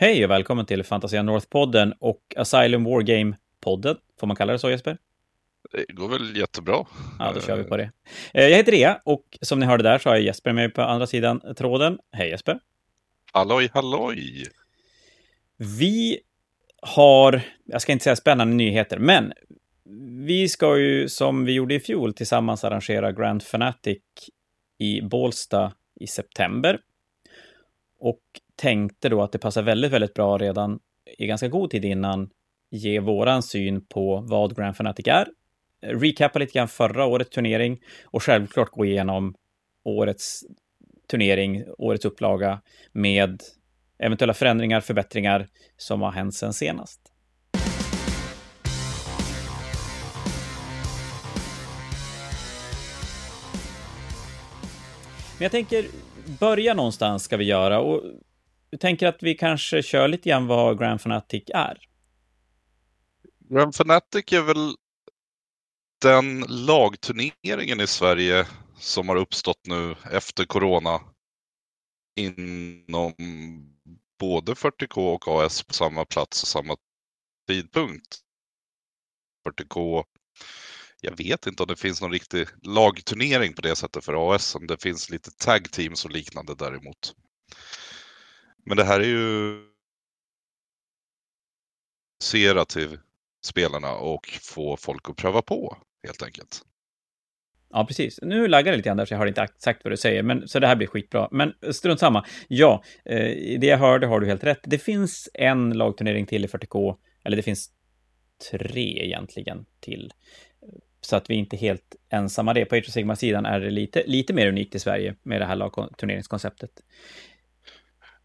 Hej och välkommen till Fantasia North-podden och Asylum Wargame-podden. Får man kalla det så Jesper? Det går väl jättebra. Ja, då kör vi på det. Eh, jag heter Rea och som ni hörde där så har jag Jesper med på andra sidan tråden. Hej Jesper! Halloj, halloj! Vi har, jag ska inte säga spännande nyheter, men vi ska ju som vi gjorde i fjol tillsammans arrangera Grand Fanatic i Bålsta i september. Och tänkte då att det passar väldigt, väldigt bra redan i ganska god tid innan ge våran syn på vad Grand Fanatic är. Recappa lite grann förra årets turnering och självklart gå igenom årets turnering, årets upplaga med eventuella förändringar, förbättringar som har hänt sen senast. Men jag tänker, börja någonstans ska vi göra och jag tänker att vi kanske kör lite grann vad Grand Fanatic är. Grand Fanatic är väl den lagturneringen i Sverige som har uppstått nu efter corona inom både 40K och AS på samma plats och samma tidpunkt. 40K, jag vet inte om det finns någon riktig lagturnering på det sättet för AS, om det finns lite tag teams och liknande däremot. Men det här är ju sera till spelarna och få folk att pröva på helt enkelt. Ja, precis. Nu laggar det lite grann där, så jag har inte sagt vad du säger, men så det här blir skitbra. Men strunt samma. Ja, eh, det jag hörde har du helt rätt. Det finns en lagturnering till i 40K, eller det finns tre egentligen till. Så att vi inte är helt ensamma det. På Age of Sigma-sidan är det lite, lite mer unikt i Sverige med det här lagturneringskonceptet.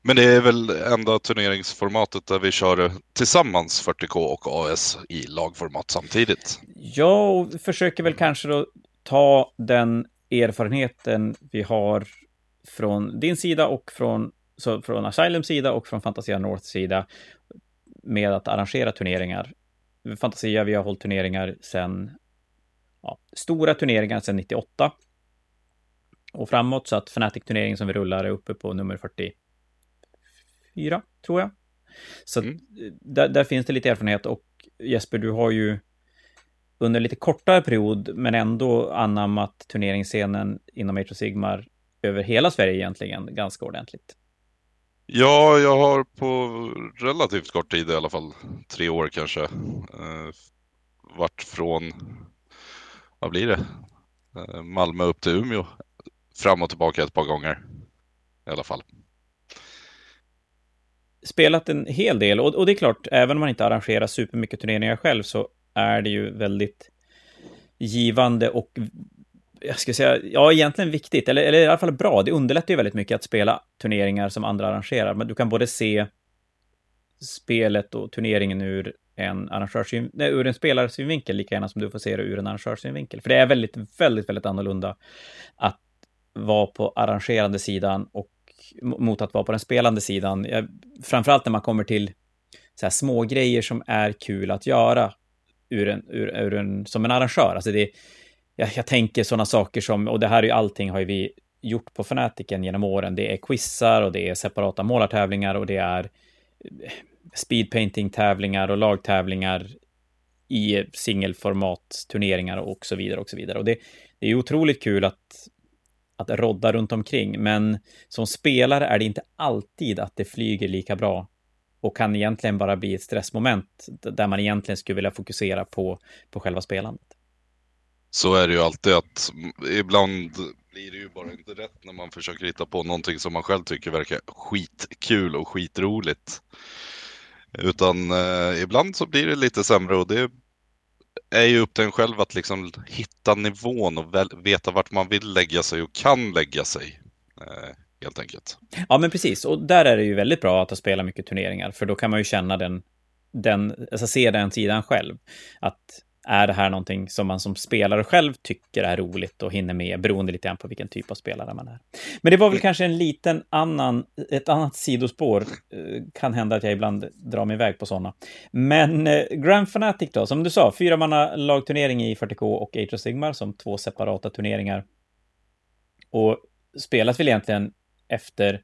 Men det är väl enda turneringsformatet där vi kör tillsammans 40K och AS i lagformat samtidigt. Ja, och försöker väl kanske då ta den erfarenheten vi har från din sida och från, så från Asylums sida och från Fantasia Norths sida med att arrangera turneringar. Fantasia, vi har hållit turneringar sedan, ja, stora turneringar sedan 98 och framåt, så att Fnatic-turneringen som vi rullar är uppe på nummer 40 fyra, tror jag. Så mm. där, där, finns det lite erfarenhet och Jesper, du har ju under lite kortare period, men ändå anammat turneringsscenen inom Age of Sigmar över hela Sverige egentligen ganska ordentligt. Ja, jag har på relativt kort tid i alla fall, tre år kanske, eh, varit från, vad blir det, eh, Malmö upp till Umeå, fram och tillbaka ett par gånger i alla fall spelat en hel del och, och det är klart, även om man inte arrangerar supermycket turneringar själv så är det ju väldigt givande och jag ska säga, ja, egentligen viktigt, eller, eller i alla fall bra. Det underlättar ju väldigt mycket att spela turneringar som andra arrangerar, men du kan både se spelet och turneringen ur en arrangörssyn, nej, ur en spelarsynvinkel, lika gärna som du får se det ur en arrangörssynvinkel. För det är väldigt, väldigt, väldigt annorlunda att vara på arrangerande sidan och mot att vara på den spelande sidan. Jag, framförallt när man kommer till så här små grejer som är kul att göra ur en, ur, ur en, som en arrangör. Alltså det, jag, jag tänker sådana saker som, och det här är ju allting har ju vi gjort på Fanatiken genom åren. Det är quizar och det är separata målartävlingar och det är eh, speedpainting-tävlingar och lagtävlingar i singelformat, turneringar och så vidare och så vidare. Och det, det är otroligt kul att att rodda runt omkring, men som spelare är det inte alltid att det flyger lika bra och kan egentligen bara bli ett stressmoment där man egentligen skulle vilja fokusera på, på själva spelandet. Så är det ju alltid att ibland blir det ju bara inte rätt när man försöker hitta på någonting som man själv tycker verkar skitkul och skitroligt. Utan eh, ibland så blir det lite sämre och det är ju upp till en själv att liksom hitta nivån och veta vart man vill lägga sig och kan lägga sig. Eh, helt enkelt. Ja, men precis. Och där är det ju väldigt bra att ha spelat mycket turneringar, för då kan man ju känna den, den alltså se den sidan själv. Att är det här någonting som man som spelare själv tycker är roligt och hinner med, beroende lite grann på vilken typ av spelare man är. Men det var väl kanske en liten annan, ett annat sidospår. Eh, kan hända att jag ibland drar mig iväg på sådana. Men eh, Grand Fanatic då, som du sa, fyra manna lagturnering i 40K och Age of Sigmar som två separata turneringar. Och spelas väl egentligen efter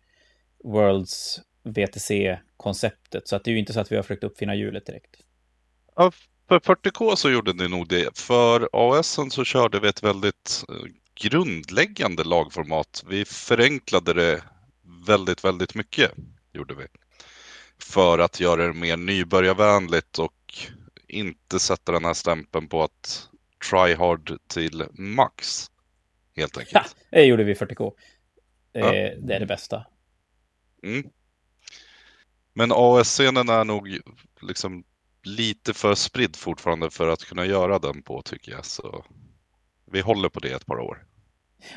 Worlds VTC konceptet. Så att det är ju inte så att vi har försökt uppfinna hjulet direkt. Ja, för 40K så gjorde ni nog det. För AS så körde vi ett väldigt eh, grundläggande lagformat. Vi förenklade det väldigt, väldigt mycket, gjorde vi. För att göra det mer nybörjarvänligt och inte sätta den här stämpeln på att try hard till max. Helt enkelt. Ja, det gjorde vi 40K. Ja. Det är det bästa. Mm. Men AS-scenen är nog liksom lite för spridd fortfarande för att kunna göra den på tycker jag. Så vi håller på det ett par år.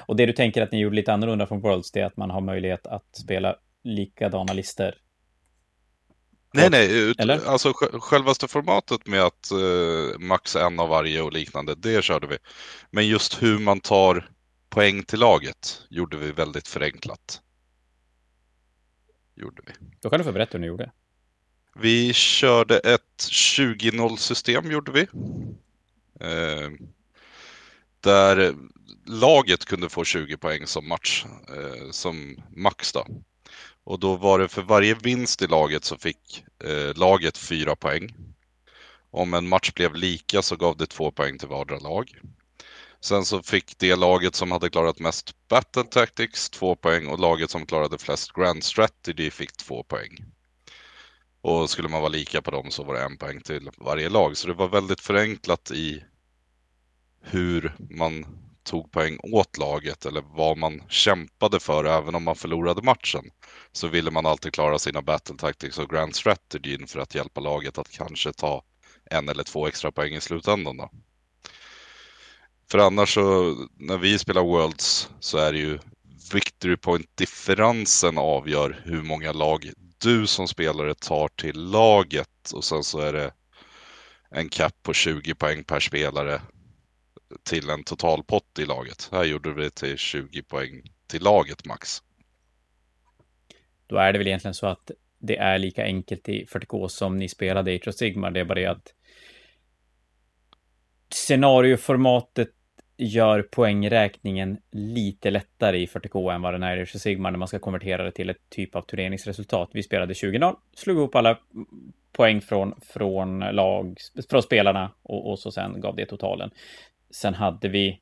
Och det du tänker att ni gjorde lite annorlunda från Worlds, det är att man har möjlighet att spela likadana listor? Nej, nej, ut, Eller? alltså självaste formatet med att uh, max en av varje och liknande, det körde vi. Men just hur man tar poäng till laget gjorde vi väldigt förenklat. Gjorde vi. Då kan du få berätta hur ni gjorde. Vi körde ett 20-0 system gjorde vi. Eh, där laget kunde få 20 poäng som match, eh, som max då. Och då var det för varje vinst i laget så fick eh, laget 4 poäng. Om en match blev lika så gav det 2 poäng till vardera lag. Sen så fick det laget som hade klarat mest Battle Tactics 2 poäng och laget som klarade flest Grand Strategy fick 2 poäng. Och skulle man vara lika på dem så var det en poäng till varje lag. Så det var väldigt förenklat i hur man tog poäng åt laget eller vad man kämpade för även om man förlorade matchen. Så ville man alltid klara sina battle tactics och grand strategy för att hjälpa laget att kanske ta en eller två extra poäng i slutändan. Då. För annars så när vi spelar Worlds så är det ju victory point differensen avgör hur många lag du som spelare tar till laget och sen så är det en cap på 20 poäng per spelare till en totalpott i laget. Här gjorde vi det till 20 poäng till laget max. Då är det väl egentligen så att det är lika enkelt i 40K som ni spelade i Age of Sigmar. Det är bara det att scenarioformatet gör poängräkningen lite lättare i 40K än vad den är i of Sigmar när man ska konvertera det till ett typ av turneringsresultat. Vi spelade 20-0, slog ihop alla poäng från, från lag, från spelarna och, och så sen gav det totalen. Sen hade vi,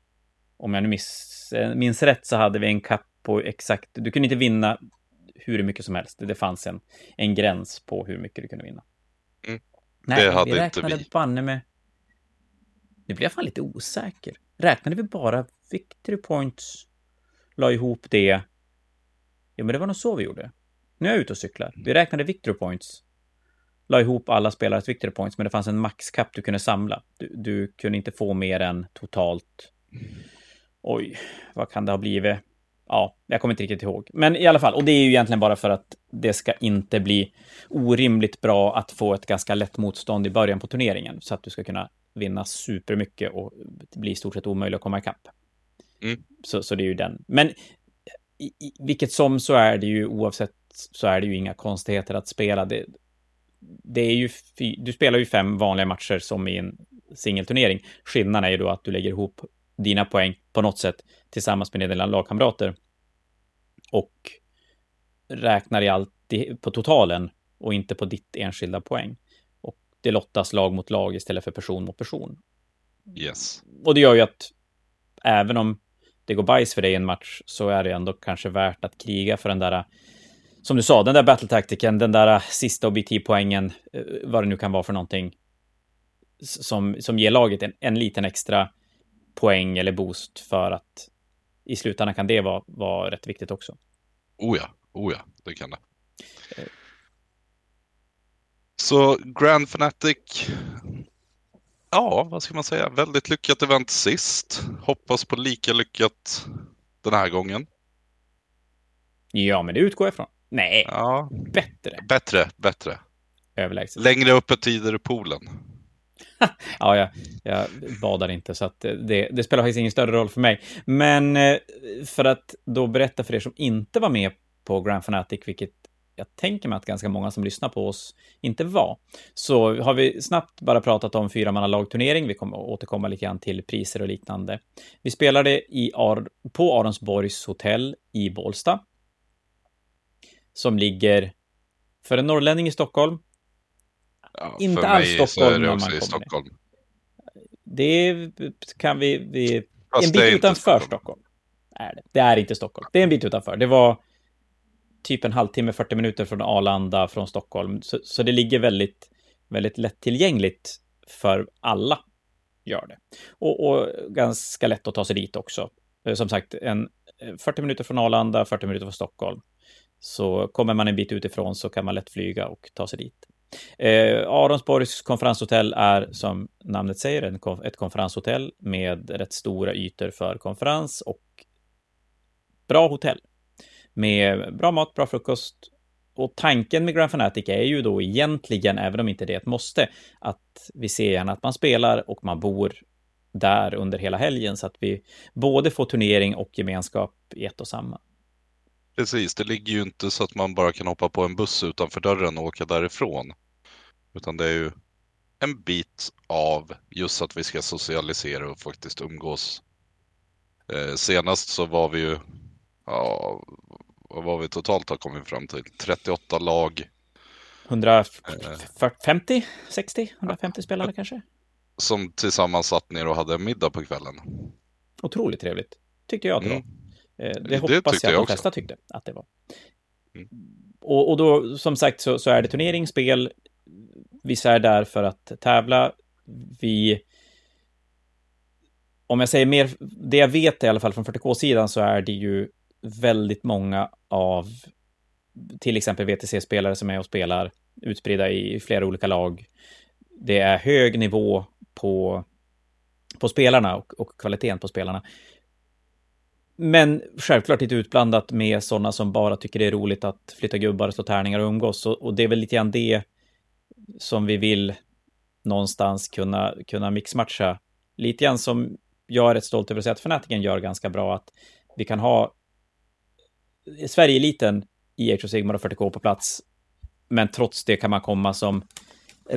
om jag nu miss, minns rätt, så hade vi en kapp på exakt, du kunde inte vinna hur mycket som helst. Det fanns en, en gräns på hur mycket du kunde vinna. Mm. Nej, det hade vi räknade inte vi. banne med... Nu blir jag fan lite osäker. Räknade vi bara victory points, la ihop det. Ja, men det var nog så vi gjorde. Nu är jag ute och cyklar. Vi räknade victory points, la ihop alla spelares victory points, men det fanns en maxkapp du kunde samla. Du, du kunde inte få mer än totalt... Oj, vad kan det ha blivit? Ja, jag kommer inte riktigt ihåg. Men i alla fall, och det är ju egentligen bara för att det ska inte bli orimligt bra att få ett ganska lätt motstånd i början på turneringen, så att du ska kunna vinna supermycket och det blir i stort sett omöjligt att komma ikapp. Mm. Så, så det är ju den. Men i, i, vilket som så är det ju oavsett så är det ju inga konstigheter att spela. Det, det är ju, du spelar ju fem vanliga matcher som i en singelturnering. Skillnaden är ju då att du lägger ihop dina poäng på något sätt tillsammans med dina lagkamrater och räknar i allt på totalen och inte på ditt enskilda poäng. Det lottas lag mot lag istället för person mot person. Yes. Och det gör ju att även om det går bajs för dig i en match så är det ändå kanske värt att kriga för den där som du sa, den där battle-taktiken, den där sista objektivpoängen, eh, vad det nu kan vara för någonting, som, som ger laget en, en liten extra poäng eller boost för att i slutändan kan det vara, vara rätt viktigt också. Oh ja, oh ja, det kan det. Så Grand Fanatic, ja, vad ska man säga, väldigt lyckat event sist. Hoppas på lika lyckat den här gången. Ja, men det utgår jag ifrån. Nej, ja. bättre. Bättre, bättre. Överlägset. Längre öppettider i poolen. ja, jag, jag badar inte, så det, det, spelar faktiskt ingen större roll för mig. Men eh, för att då berätta för er som inte var med på Grand Fanatic, vilket jag tänker mig att ganska många som lyssnar på oss inte var, så har vi snabbt bara pratat om fyra manna lagturnering. Vi kommer återkomma lite grann till priser och liknande. Vi spelade i Ar på Aronsborgs hotell i Bålsta som ligger För en norrlänning i Stockholm, Ja, Inte för alls mig så Stockholm är det också man i kommer Stockholm. det kan vi... vi Fast en det bit utanför Stockholm. Stockholm. Är det. det är inte Stockholm. Det är en bit utanför. Det var typ en halvtimme, 40 minuter från Arlanda, från Stockholm. Så, så det ligger väldigt, väldigt lättillgängligt för alla. Gör det. Och, och ganska lätt att ta sig dit också. Eh, som sagt, en eh, 40 minuter från Arlanda, 40 minuter från Stockholm. Så kommer man en bit utifrån så kan man lätt flyga och ta sig dit. Eh, Aronsborgs konferenshotell är som namnet säger en, ett konferenshotell med rätt stora ytor för konferens och bra hotell. Med bra mat, bra frukost. Och tanken med Grand Fanatic är ju då egentligen, även om inte det är ett måste, att vi ser gärna att man spelar och man bor där under hela helgen så att vi både får turnering och gemenskap i ett och samma. Precis, det ligger ju inte så att man bara kan hoppa på en buss utanför dörren och åka därifrån. Utan det är ju en bit av just att vi ska socialisera och faktiskt umgås. Eh, senast så var vi ju, ja, vad vi totalt har kommit fram till? 38 lag 150, 60, 150 spelare kanske? som tillsammans satt ner och hade en middag på kvällen. Otroligt trevligt, tyckte jag att. Mm. Eh, Det Det hoppas jag att de flesta tyckte att det var. Mm. Och, och då, som sagt, så, så är det turnering, spel. Vissa är där för att tävla. Vi... Om jag säger mer, det jag vet i alla fall från 40K-sidan så är det ju väldigt många av till exempel VTC-spelare som är och spelar utspridda i flera olika lag. Det är hög nivå på, på spelarna och, och kvaliteten på spelarna. Men självklart lite utblandat med sådana som bara tycker det är roligt att flytta gubbar, slå tärningar och umgås. Och, och det är väl lite grann det som vi vill någonstans kunna, kunna mixmatcha. Lite grann som jag är rätt stolt över att säga att Fanatiken gör ganska bra. Att vi kan ha Sverige-eliten i Age of Sigmar och 40K på plats. Men trots det kan man komma som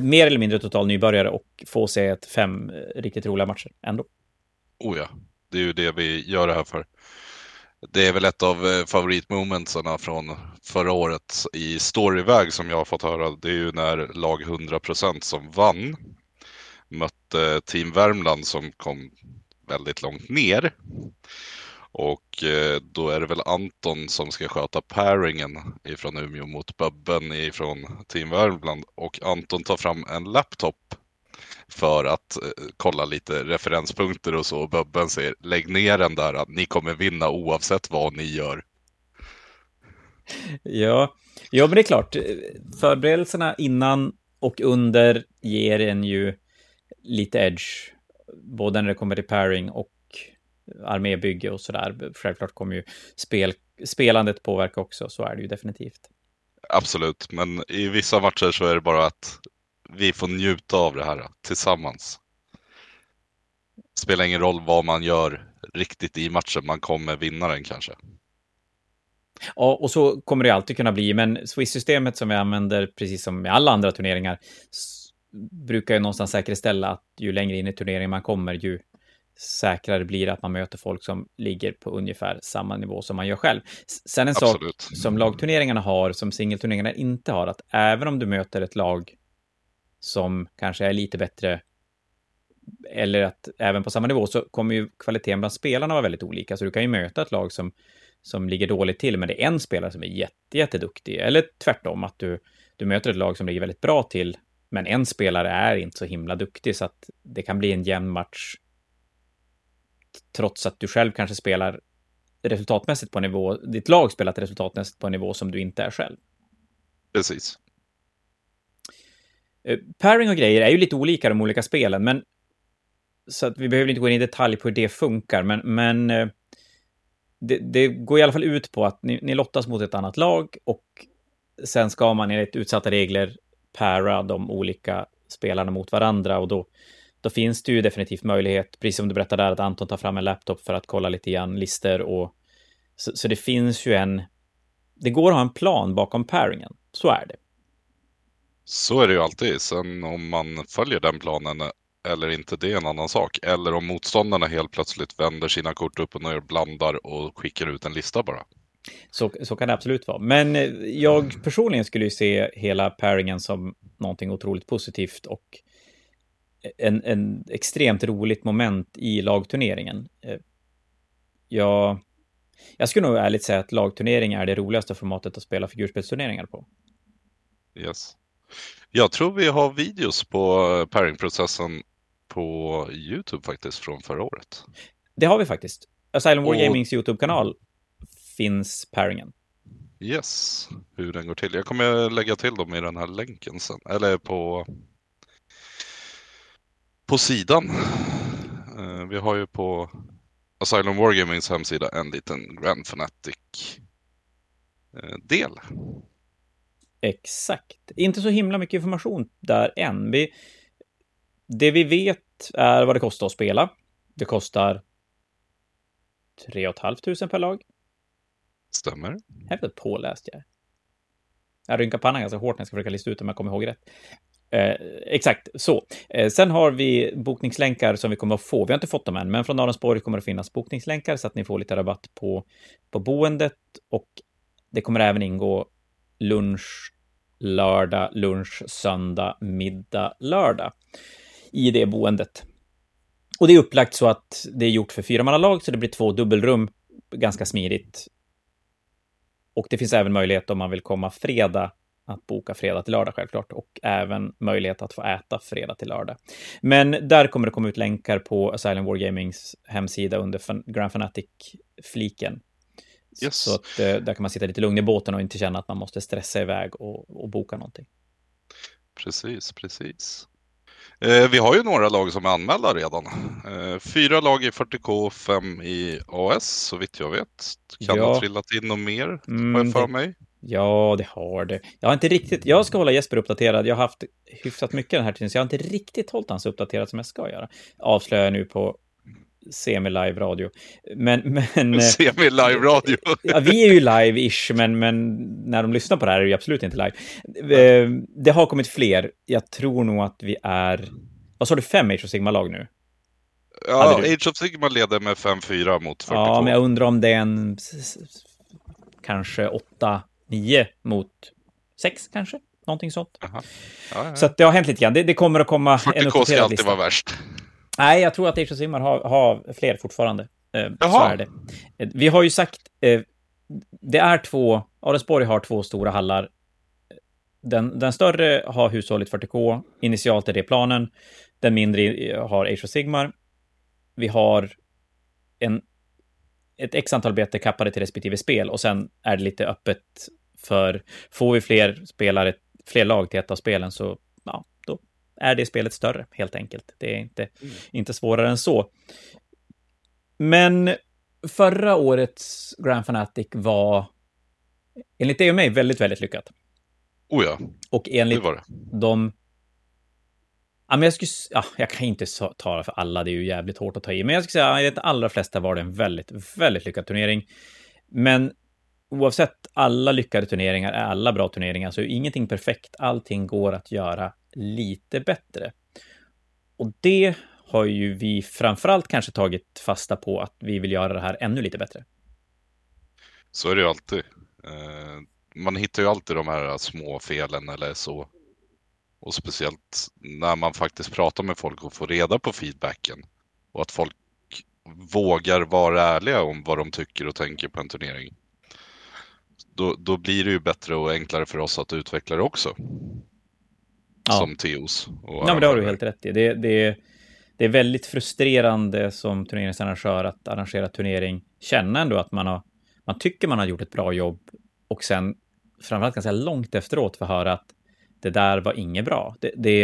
mer eller mindre total nybörjare och få se ett fem eh, riktigt roliga matcher ändå. Oh ja, det är ju det vi gör det här för. Det är väl ett av eh, favoritmomentsen från förra året i storyväg som jag har fått höra. Det är ju när lag 100% som vann mötte Team Värmland som kom väldigt långt ner. Och eh, då är det väl Anton som ska sköta pairingen ifrån Umeå mot Bubben ifrån Team Värmland. Och Anton tar fram en laptop för att eh, kolla lite referenspunkter och så. Och Bubben säger lägg ner den där, ni kommer vinna oavsett vad ni gör. Ja, ja men det är klart. Förberedelserna innan och under ger en ju lite edge. Både när det kommer till pairing och armébygge och sådär. Självklart kommer ju spel, spelandet påverka också, så är det ju definitivt. Absolut, men i vissa matcher så är det bara att vi får njuta av det här tillsammans. Spelar ingen roll vad man gör riktigt i matchen, man kommer vinna den kanske. Ja, och så kommer det alltid kunna bli, men Swiss-systemet som vi använder, precis som med alla andra turneringar, brukar ju någonstans säkerställa att ju längre in i turneringen man kommer, ju säkrare blir det att man möter folk som ligger på ungefär samma nivå som man gör själv. Sen en sak Absolut. som lagturneringarna har, som singelturneringarna inte har, att även om du möter ett lag som kanske är lite bättre, eller att även på samma nivå, så kommer ju kvaliteten bland spelarna vara väldigt olika. Så du kan ju möta ett lag som, som ligger dåligt till, men det är en spelare som är jätte, jätteduktig. Eller tvärtom, att du, du möter ett lag som ligger väldigt bra till, men en spelare är inte så himla duktig, så att det kan bli en jämn match. Trots att du själv kanske spelar resultatmässigt på en nivå, ditt lag spelat resultatmässigt på en nivå som du inte är själv. Precis. Eh, Pairing och grejer är ju lite olika de olika spelen, men så att vi behöver inte gå in i detalj på hur det funkar, men, men eh, det, det går i alla fall ut på att ni, ni lottas mot ett annat lag och sen ska man enligt utsatta regler para de olika spelarna mot varandra och då, då finns det ju definitivt möjlighet, precis som du berättade där, att Anton tar fram en laptop för att kolla lite grann lister och så, så det finns ju en... Det går att ha en plan bakom pairingen, så är det. Så är det ju alltid. Sen om man följer den planen eller inte, det är en annan sak. Eller om motståndarna helt plötsligt vänder sina kort upp och ner, blandar och skickar ut en lista bara. Så, så kan det absolut vara. Men eh, jag personligen skulle ju se hela pairingen som någonting otroligt positivt och en, en extremt roligt moment i lagturneringen. Eh, jag, jag skulle nog ärligt säga att lagturnering är det roligaste formatet att spela figurspelsturneringar på. Yes. Jag tror vi har videos på pairingprocessen på YouTube faktiskt från förra året. Det har vi faktiskt. Asylum War Gamings YouTube-kanal finns pairingen. Yes, hur den går till. Jag kommer lägga till dem i den här länken sen, eller på, på sidan. Uh, vi har ju på Asylum Wargamings hemsida en liten Grand Fanatic-del. Uh, Exakt. Inte så himla mycket information där än. Vi, det vi vet är vad det kostar att spela. Det kostar 3 500 per lag. Stämmer. Häftigt påläst jag Jag rynkar pannan ganska hårt när jag ska försöka lista ut om jag kommer ihåg rätt. Eh, exakt så. Eh, sen har vi bokningslänkar som vi kommer att få. Vi har inte fått dem än, men från Aronsborg kommer det finnas bokningslänkar så att ni får lite rabatt på, på boendet och det kommer även ingå lunch lördag, lunch, söndag, middag, lördag i det boendet. Och det är upplagt så att det är gjort för fyra lag så det blir två dubbelrum ganska smidigt. Och det finns även möjlighet om man vill komma fredag att boka fredag till lördag självklart och även möjlighet att få äta fredag till lördag. Men där kommer det komma ut länkar på Asylum War Gamings hemsida under Grand Fanatic-fliken. Yes. Så att eh, där kan man sitta lite lugn i båten och inte känna att man måste stressa iväg och, och boka någonting. Precis, precis. Eh, vi har ju några lag som är anmälda redan. Eh, fyra lag i 40K, fem i AS så vitt jag vet. Kan ja. ha trillat in något mer, mm, har jag för mig. Ja, det har det. Jag har inte riktigt, jag ska hålla Jesper uppdaterad. Jag har haft hyfsat mycket den här tiden, så jag har inte riktigt hållit hans uppdaterad som jag ska göra. Avslöjar jag nu på semi-live radio. Men... men eh, semi-live radio? ja, vi är ju live-ish, men, men när de lyssnar på det här är vi absolut inte live. Eh, det har kommit fler. Jag tror nog att vi är... Vad sa du, fem Age of Sigma-lag nu? Ja, Age of Sigma leder med 5-4 mot 42. Ja, men jag undrar om det är en... Kanske 8-9 mot 6 kanske? Någonting sånt. Ja, ja. Så det har hänt lite grann. Det, det kommer att komma 40K en uppdaterad ska alltid vara värst. Nej, jag tror att Age of Simmar har, har fler fortfarande. Eh, det. Eh, vi har ju sagt, eh, det är två, Adelsborg har två stora hallar. Den, den större har hushållet 40K, initialt är det planen. Den mindre har Age of Sigmar. Vi har en, ett x antal bete kappade till respektive spel och sen är det lite öppet för, får vi fler spelare, fler lag till ett av spelen så ja, är det spelet större, helt enkelt. Det är inte, mm. inte svårare än så. Men förra årets Grand Fanatic var, enligt dig och mig, väldigt, väldigt lyckat. Oh ja, och enligt det var det. de... Ja, men jag, skulle, ja, jag kan inte tala för alla, det är ju jävligt hårt att ta i. Men jag skulle säga att i de allra flesta var det en väldigt, väldigt lyckad turnering. Men oavsett alla lyckade turneringar är alla bra turneringar, så är ingenting perfekt. Allting går att göra lite bättre. Och det har ju vi framförallt kanske tagit fasta på att vi vill göra det här ännu lite bättre. Så är det ju alltid. Eh, man hittar ju alltid de här små felen eller så. Och speciellt när man faktiskt pratar med folk och får reda på feedbacken. Och att folk vågar vara ärliga om vad de tycker och tänker på en turnering. Då, då blir det ju bättre och enklare för oss att utveckla det också ja. som Teos. Ja, men det har du helt rätt i. Det, det, det är väldigt frustrerande som turneringsarrangör att arrangera turnering, känna ändå att man, har, man tycker man har gjort ett bra jobb och sen framförallt ganska långt efteråt få höra att det där var inget bra. Det, det,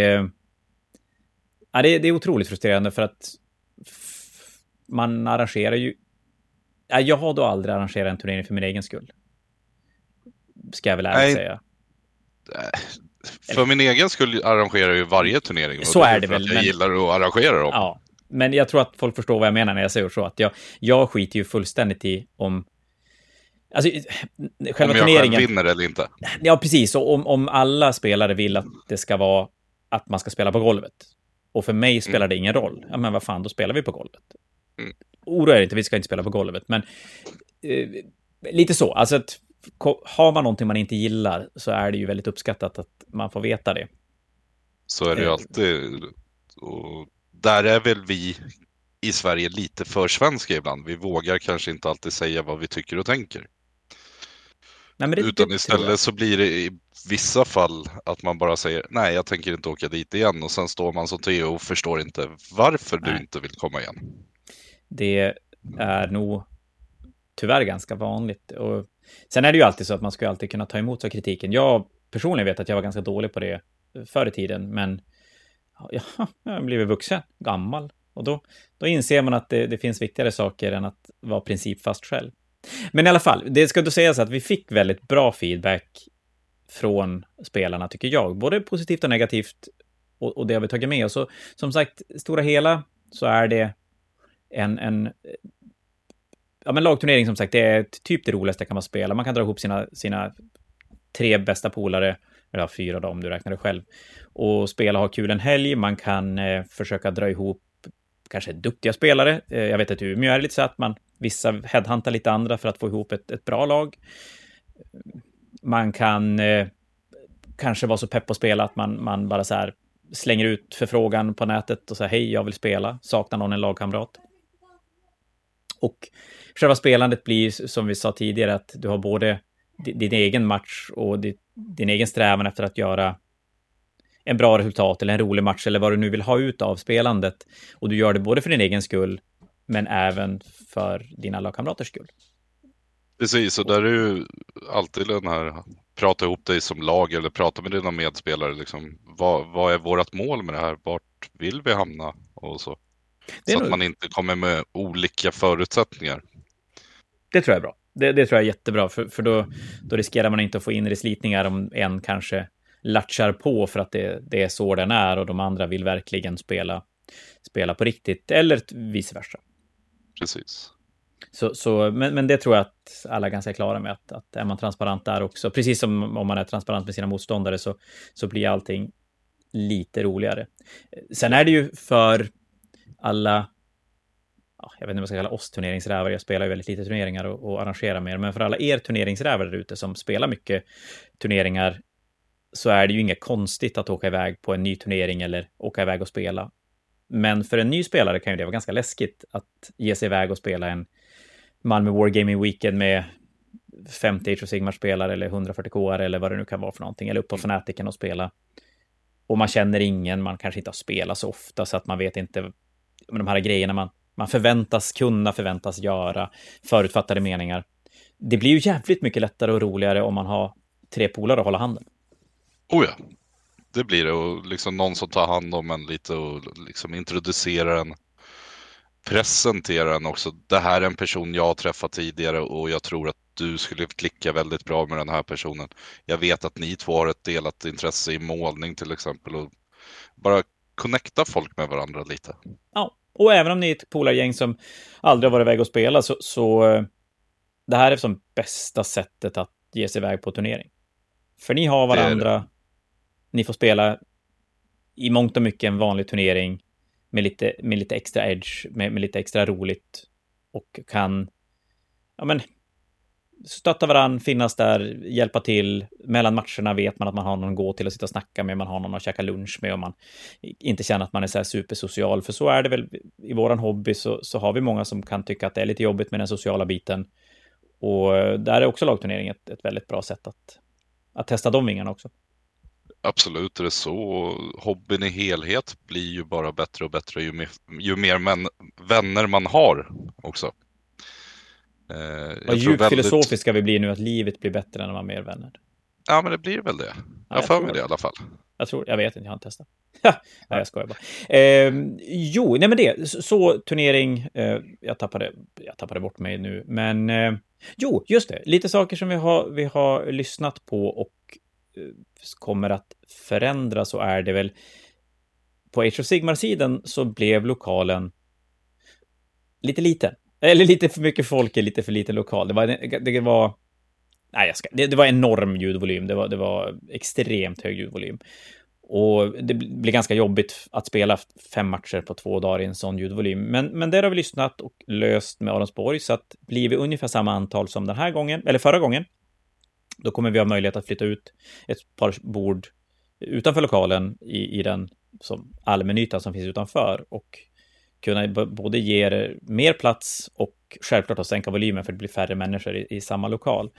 ja, det, det är otroligt frustrerande för att man arrangerar ju... Ja, jag har då aldrig arrangerat en turnering för min egen skull. Ska jag väl ärligt säga för min egen skull arrangerar jag ju varje turnering. Så är det väl. Jag men... gillar att arrangera dem. Ja, men jag tror att folk förstår vad jag menar när jag säger så. Att jag, jag skiter ju fullständigt i om... Alltså, själva om jag turneringen... själv vinner eller inte. Ja, precis. Och om, om alla spelare vill att det ska vara att man ska spela på golvet. Och för mig spelar mm. det ingen roll. Ja, men vad fan, då spelar vi på golvet. Mm. Oroa er inte, vi ska inte spela på golvet. Men eh, Lite så, alltså att har man någonting man inte gillar så är det ju väldigt uppskattat att man får veta det. Så är det ju Eh. alltid. Och där är väl vi i Sverige lite för svenska ibland. Vi vågar kanske inte alltid säga vad vi tycker och tänker. Nej, det, Utan det istället så blir det i vissa fall att man bara säger nej, jag tänker inte åka dit igen och sen står man som Theo och förstår inte varför du Nej. inte vill komma igen. Det är nog tyvärr ganska vanligt. Och sen är det ju alltid så att man ska alltid kunna ta emot sig kritiken. Jag personligen vet att jag var ganska dålig på det förr i tiden, men ja, jag har blivit vuxen, gammal. Och då, då inser man att det, det finns viktigare saker än att vara principfast själv. Men i alla fall, det ska då sägas att vi fick väldigt bra feedback från spelarna, tycker jag. Både positivt och negativt. Och, och det har vi tagit med oss. Så som sagt, stora hela så är det en, en ja, men lagturnering som sagt, det är typ det roligaste kan man spela. Man kan dra ihop sina, sina tre bästa polare, eller fyra då om du räknar det själv, och spela och ha kul en helg. Man kan eh, försöka dra ihop kanske duktiga spelare. Eh, jag vet att i Umeå är det lite så att man vissa headhuntar lite andra för att få ihop ett, ett bra lag. Man kan eh, kanske vara så pepp på att spela att man, man bara så här slänger ut förfrågan på nätet och säger hej, jag vill spela, saknar någon en lagkamrat. Och själva spelandet blir, som vi sa tidigare, att du har både din egen match och din egen strävan efter att göra en bra resultat eller en rolig match eller vad du nu vill ha ut av spelandet. Och du gör det både för din egen skull, men även för dina lagkamraters skull. Precis, och där är ju alltid den här prata ihop dig som lag eller prata med dina medspelare. Liksom, vad, vad är vårt mål med det här? Vart vill vi hamna? Och så. Så att nog- man inte kommer med olika förutsättningar. Det tror jag är bra. Det, det tror jag är jättebra, för, för då, då riskerar man inte att få inre slitningar om en kanske latchar på för att det, det är så den är och de andra vill verkligen spela, spela på riktigt, eller vice versa. Precis. Så, så, men, men det tror jag att alla är ganska klara med, att, att är man transparent där också, precis som om man är transparent med sina motståndare, så, så blir allting lite roligare. Sen är det ju för alla, jag vet inte vad jag ska kalla oss turneringsrävar, jag spelar ju väldigt lite turneringar och, och arrangerar mer, men för alla er turneringsrävar där ute som spelar mycket turneringar, så är det ju inget konstigt att åka iväg på en ny turnering eller åka iväg och spela. Men för en ny spelare kan ju det vara ganska läskigt att ge sig iväg och spela en Malmö Wargaming Weekend med 50 Age of Sigmar-spelare eller 140 k eller vad det nu kan vara för någonting, eller upp på Fanatiken och spela. Och man känner ingen, man kanske inte har spelat så ofta så att man vet inte de här grejerna man, man förväntas kunna, förväntas göra, förutfattade meningar. Det blir ju jävligt mycket lättare och roligare om man har tre polare att hålla handen. Oh ja, det blir det. Och liksom någon som tar hand om en lite och liksom introducerar en. Presenterar en också. Det här är en person jag har träffat tidigare och jag tror att du skulle klicka väldigt bra med den här personen. Jag vet att ni två har ett delat intresse i målning till exempel. Och bara connecta folk med varandra lite. Ja, och även om ni är ett polargäng som aldrig har varit iväg och spela så, så eh, det här är som bästa sättet att ge sig iväg på turnering. För ni har varandra, ni får spela i mångt och mycket en vanlig turnering med lite, med lite extra edge, med, med lite extra roligt och kan, ja men, stötta varandra, finnas där, hjälpa till. Mellan matcherna vet man att man har någon att gå till och sitta och snacka med, man har någon att käka lunch med och man inte känner att man är så här supersocial. För så är det väl i våran hobby så, så har vi många som kan tycka att det är lite jobbigt med den sociala biten. Och eh, där är också lagturnering ett, ett väldigt bra sätt att, att testa de vingarna också. Absolut är det så. Hobbyn i helhet blir ju bara bättre och bättre ju mer, ju mer män, vänner man har också. Eh, Vad djupt väldigt- filosofiska vi blir nu, att livet blir bättre när man har mer vänner. Ja, men det blir väl det. Ja, Jag har för mig det i alla fall. Jag tror, jag vet inte, jag har inte testat. nej, jag skojar bara. Eh, jo, nej men det, så, turnering, eh, jag, tappade, jag tappade bort mig nu, men eh, jo, just det, lite saker som vi har, vi har lyssnat på och Eh, kommer att förändra så är det väl på Age of Sigmar-sidan så blev lokalen lite liten. Eller lite för mycket folk i lite för liten lokal. Det var, det var Nej, jag ska, det, det var enorm ljudvolym. Det var, det var extremt hög ljudvolym. Och det blir ganska jobbigt att spela fem matcher på två dagar i en sån ljudvolym. Men, men där har vi lyssnat och löst med Aronsborg, så att blir vi ungefär samma antal som den här gången, eller förra gången, då kommer vi ha möjlighet att flytta ut ett par bord utanför lokalen i, i den som allmännytan som finns utanför och kunna både ge er mer plats och självklart att sänka volymen för det blir färre människor i, i samma lokal.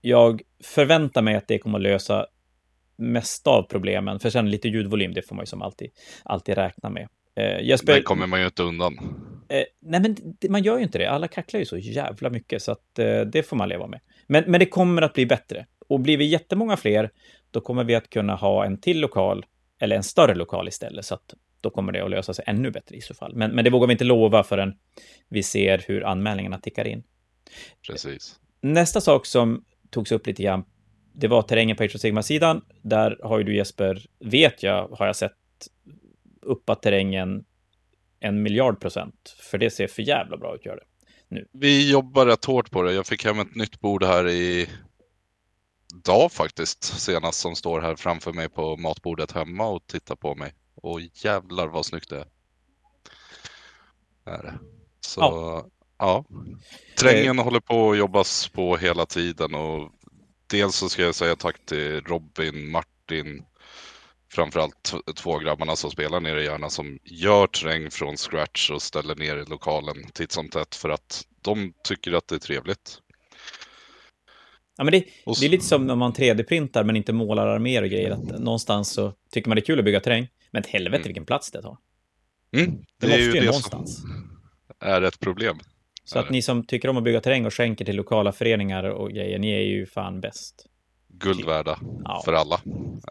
Jag förväntar mig att det kommer att lösa mesta av problemen, för sen lite ljudvolym, det får man ju som alltid, alltid räkna med. Eh, Jesper, det kommer man ju inte undan. Eh, nej, men man gör ju inte det. Alla kacklar ju så jävla mycket, så att eh, det får man leva med. Men, men det kommer att bli bättre. Och blir vi jättemånga fler, då kommer vi att kunna ha en till lokal, eller en större lokal istället, så att då kommer det att lösa sig ännu bättre i så fall. Men, men det vågar vi inte lova förrän vi ser hur anmälningarna tickar in. Precis. Nästa sak som togs upp lite grann, det var terrängen på Age of Sigma-sidan. Där har ju du Jesper, vet jag, har jag sett uppat terrängen en miljard procent. För det ser för jävla bra ut, gör det. Nu. Vi jobbar rätt hårt på det. Jag fick hem ett nytt bord här i dag faktiskt, senast som står här framför mig på matbordet hemma och tittar på mig. Och jävlar vad snyggt det är. Så ja. ja. Trängen eh. håller på att jobbas på hela tiden och dels så ska jag säga tack till Robin, Martin, framförallt två grabbarna som spelar nere i Järna som gör träng från scratch och ställer ner i lokalen titt som tätt för att de tycker att det är trevligt. Ja, men det, det är lite som när man 3D-printar men inte målar arméer och grejer. Att någonstans så tycker man det är kul att bygga terräng. Men ett helvete mm. vilken plats det tar. Mm, det, det måste ju, ju någonstans. är ett problem. Så att ni som tycker om att bygga terräng och skänker till lokala föreningar och grejer, ni är ju fan bäst. Guld värda ja. för alla.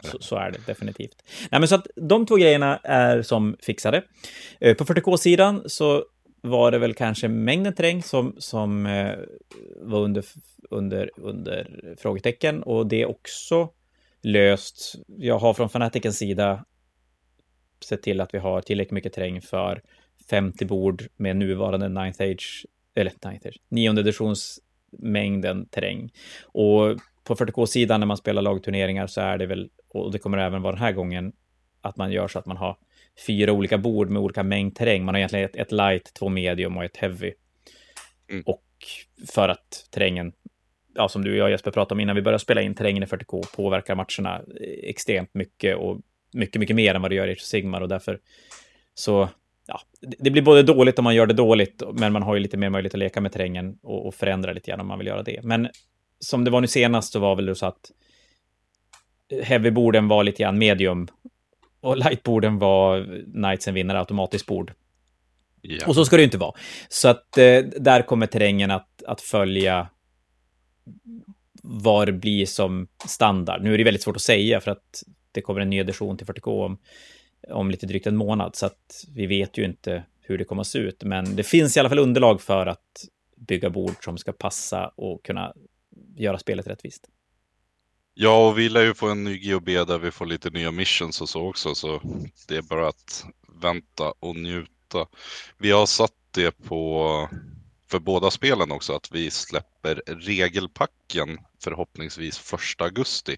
Så, så, är det definitivt. Nej, men så att de två grejerna är som fixade. Eh, på 40K-sidan så var det väl kanske mängden terräng som, som eh, var under, under, under frågetecken och det är också löst. Jag har från Fanaticens sida sett till att vi har tillräckligt mycket terräng för 50 bord med nuvarande Ninth Age, eller Ninth Age, nionde editionsmängden terräng. Och på 40K-sidan när man spelar lagturneringar så är det väl, och det kommer även vara den här gången, att man gör så att man har fyra olika bord med olika mängd terräng. Man har egentligen ett, ett light, två medium och ett heavy. Mm. Och för att terrängen, ja, som du och jag Jesper pratade om innan vi började spela in, terrängen i 40K påverkar matcherna extremt mycket och mycket, mycket mer än vad det gör i Sigmar och därför så ja, det blir både dåligt om man gör det dåligt, men man har ju lite mer möjlighet att leka med terrängen och, och förändra lite grann om man vill göra det. Men som det var nu senast så var väl det så att heavyborden var lite grann medium och lightborden var knightsen vinner automatiskt bord. Yeah. Och så ska det ju inte vara. Så att eh, där kommer terrängen att, att följa vad det blir som standard. Nu är det väldigt svårt att säga för att det kommer en ny edition till 40K om, om lite drygt en månad, så att vi vet ju inte hur det kommer att se ut. Men det finns i alla fall underlag för att bygga bord som ska passa och kunna göra spelet rättvist. Ja, och vi lär ju få en ny GOB där vi får lite nya missions och så också, så det är bara att vänta och njuta. Vi har satt det på, för båda spelen också, att vi släpper regelpacken förhoppningsvis första augusti.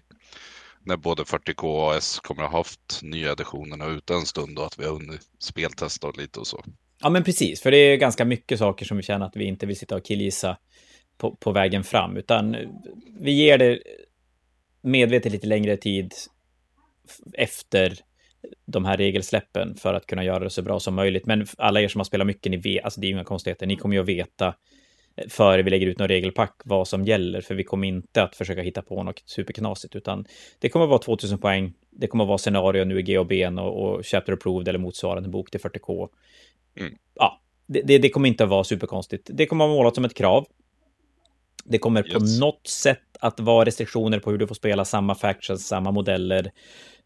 När både 40K och AS kommer att ha haft nya editionerna ute en stund och att vi har hunnit speltesta lite och så. Ja, men precis, för det är ganska mycket saker som vi känner att vi inte vill sitta och killgissa på, på vägen fram, utan vi ger det medvetet lite längre tid efter de här regelsläppen för att kunna göra det så bra som möjligt. Men alla er som har spelat mycket, ni vet, alltså det är inga konstigheter, ni kommer ju att veta före vi lägger ut något regelpack vad som gäller, för vi kommer inte att försöka hitta på något superknasigt, utan det kommer att vara 2000 poäng, det kommer att vara scenario, nu är GHB och, och Chapter Approved eller motsvarande bok till 40K. Mm. Ja, det, det, det, kommer inte att vara superkonstigt. Det kommer att vara målat som ett krav. Det kommer yes. på något sätt att vara restriktioner på hur du får spela samma factions, samma modeller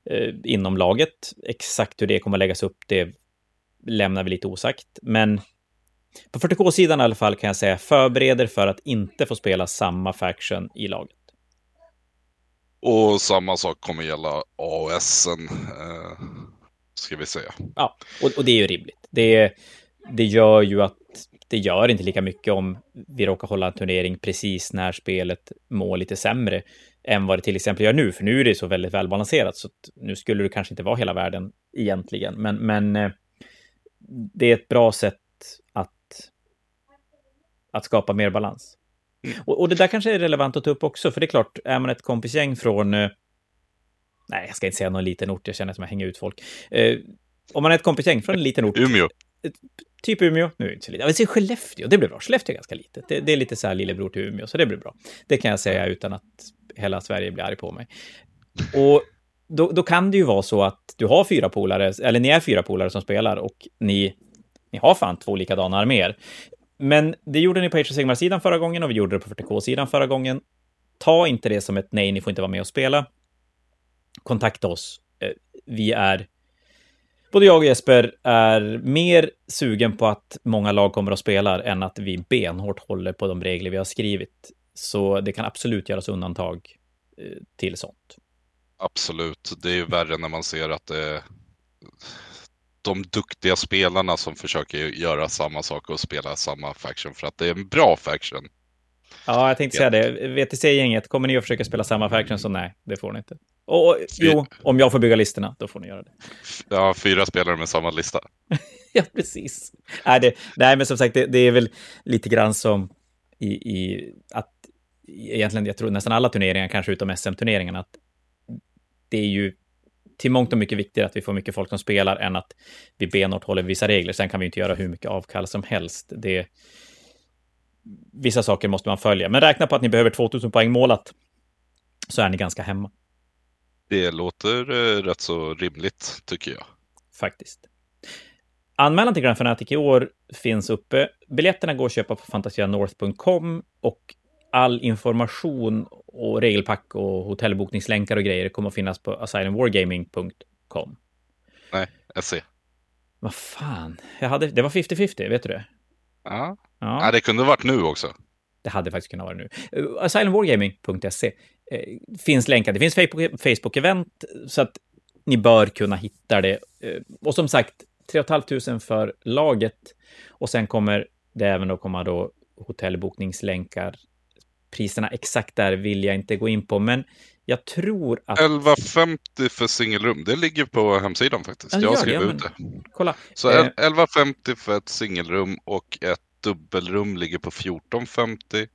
eh, inom laget. Exakt hur det kommer att läggas upp, det lämnar vi lite osagt. Men på 40K-sidan i alla fall kan jag säga förbereder för att inte få spela samma faction i laget. Och samma sak kommer gälla AOSen, eh, ska vi säga. Ja, och, och, det är ju rimligt. Det, det gör ju att det gör inte lika mycket om vi råkar hålla en turnering precis när spelet mår lite sämre. än vad det till exempel gör nu, för nu är det så väldigt välbalanserat, så nu skulle det kanske inte vara hela världen egentligen, men, men eh, det är ett bra sätt att, att skapa mer balans. Mm. Och, och, det där kanske är relevant att ta upp också, för det är klart, är man ett kompisgäng från... Eh, nej, jag ska inte säga någon liten ort, jag känner som jag hänger ut folk. Eh, om man är ett kompisgäng från en liten ort... Umeå. Typ Umeå. Nu är det inte så litet. Jag säger Skellefteå, det blir bra. Skellefteå är ganska litet. Det, det, är lite så här lillebror till Umeå, så det blir bra. Det kan jag säga utan att hela Sverige blir arg på mig. Och då, då kan det ju vara så att du har fyra polare, eller ni är fyra polare som spelar och ni, ni har fan två likadana arméer. Men det gjorde ni på Age of Sigmar-sidan förra gången och vi gjorde det på 40K-sidan förra gången. Ta inte det som ett nej, ni får inte vara med och spela. Kontakta oss. Eh, vi är både jag och Jesper är mer sugen på att många lag kommer att spela än att vi benhårt håller på de regler vi har skrivit. Så det kan absolut göras undantag eh, till sånt. Absolut, det är ju värre när man ser att det är de duktiga spelarna som försöker göra samma sak och spela samma faction för att det är en bra faction. Ja, jag tänkte säga det. VTC-gänget, kommer ni att försöka spela samma faction så nej, det får ni inte. Och, jo, om jag får bygga listorna, då får ni göra det. Ja, fyra spelare med samma lista. ja, precis. Nej, det, nej, men som sagt, det, det, är väl lite grann som i, i att egentligen, jag tror nästan alla turneringar, kanske utom SM-turneringarna, att det är ju till mångt och mycket viktigare att vi får mycket folk som spelar än att vi benhårt håller vissa regler. Sen kan vi inte göra hur mycket avkall som helst. Det, vissa saker måste man följa. Men räkna på att ni behöver 2000 poäng målat, så är ni ganska hemma. Det låter eh, rätt så rimligt, tycker jag. Faktiskt. Anmälan till Grand Fanatic i år finns uppe. Biljetterna går att köpa på fantasianorth.com och all information och regelpack och hotellbokningslänkar och grejer kommer att finnas på asylumwargaming.com. Nej, SE. Vad fan, jag hade, det var 50-50, vet du det? Ja. ja. ja, det kunde varit nu också. Det hade faktiskt kunnat vara nu. Uh, asylumwargaming.se eh, finns länkar. Det finns Facebook-event, så att ni bör kunna hitta det. Uh, och som sagt, 3 500 för laget. Och sen kommer det även att komma då hotellbokningslänkar priserna exakt där vill jag inte gå in på, men jag tror att... 1150 för singelrum, det ligger på hemsidan faktiskt. jag har skrivit ja, ut det. Kolla. Så eh... 1150 för ett singelrum och ett dubbelrum ligger på 1450.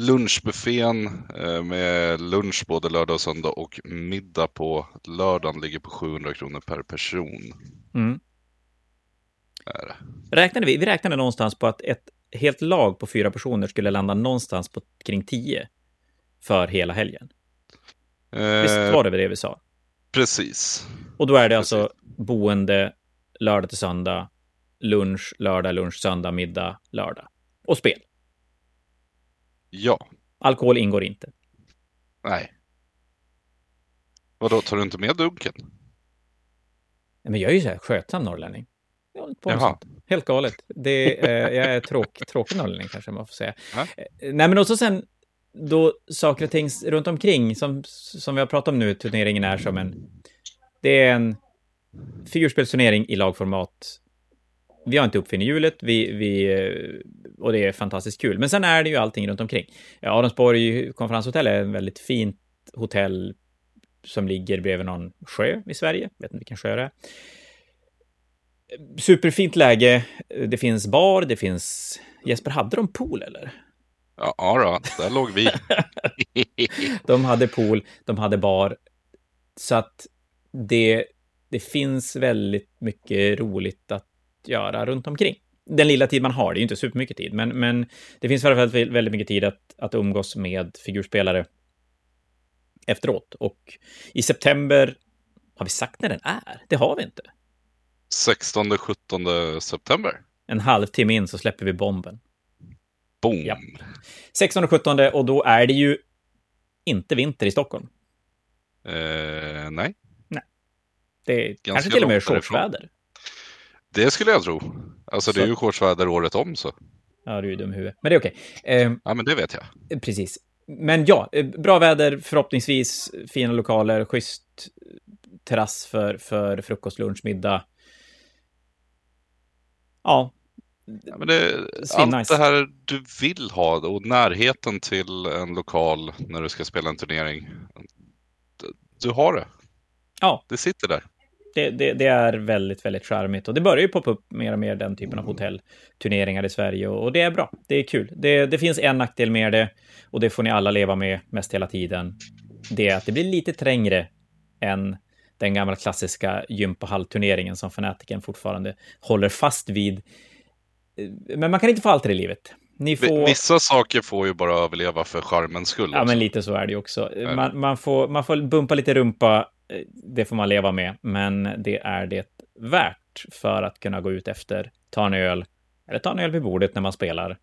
Lunchbuffén eh, med lunch både lördag och söndag och middag på lördagen ligger på 700 kronor per person. Mm. Räknade vi, vi räknade någonstans på att ett helt lag på fyra personer skulle landa någonstans på kring tio för hela helgen. Eh, Visst var det det vi sa? Precis. Och då är det alltså precis. alltså boende lördag till söndag, lunch, lördag, lunch, söndag, middag, lördag. Och spel. Ja. Alkohol ingår inte. Nej. Vadå, tar du inte med dunken? Men jag är ju så här skötsam norrlänning. Jaha. Helt galet. Det, eh, jag är tråk, tråkig norrlänning kanske man får säga. Ja. Eh, nej, men också sen då saker och ting runt omkring, som, som vi har pratat om nu, turneringen är som en... Det är en figurspelsturnering i lagformat. Vi har inte uppfunnit hjulet, vi, vi, eh, och det är fantastiskt kul. Men sen är det ju allting runt omkring. Adamsborg konferenshotell är ett väldigt fint hotell som ligger bredvid någon sjö i Sverige. Jag vet inte vilken sjö det är superfint läge. Det finns bar, det finns... Jesper, hade de pool eller? Ja, ja då, där låg vi. de hade pool, de hade bar. Så att det, det finns väldigt mycket roligt att göra runt omkring. Den lilla tid man har, det är ju inte supermycket tid, men, men det finns fall väldigt mycket tid att, att umgås med figurspelare efteråt. Och i september, har vi sagt när den är? Det har vi inte. 16-17 september. En halvtimme in så släpper vi bomben. Boom! Ja. 16 och 17 och då är det ju inte vinter i Stockholm. Eh, nej. Nej. Det är Ganska kanske till och med shortsväder. Det skulle jag tro. Alltså så. det är ju shortsväder året om så. Ja, du är dum huvud. Men det är okej. Eh, ja, men det vet jag. Precis. Men ja, eh, bra väder, förhoppningsvis fina lokaler, schysst terrass för, för frukost, lunch, middag ja, Ja, men det, allt det här du vill ha och närheten till en lokal när du ska spela en turnering. Du har det. Ja. Det sitter där. Det, det, det, är väldigt, väldigt charmigt. Och det börjar ju poppa upp mer och mer den typen av hotellturneringar i Sverige. Och, och det är bra. Det är kul. Det, det, finns en nackdel med det. Och det får ni alla leva med mest hela tiden. Det är att det blir lite trängre än den gamla klassiska gympahallturneringen som fanatiken fortfarande håller fast vid. Men man kan inte få allt i livet. Ni får... Vissa saker får ju bara överleva för charmens skull. Ja, också. men lite så är det ju också. Man, man, får, man får bumpa lite rumpa, eh, det får man leva med, men det är det värt för att kunna gå ut efter, ta en öl, eller ta en öl vid bordet när man spelar,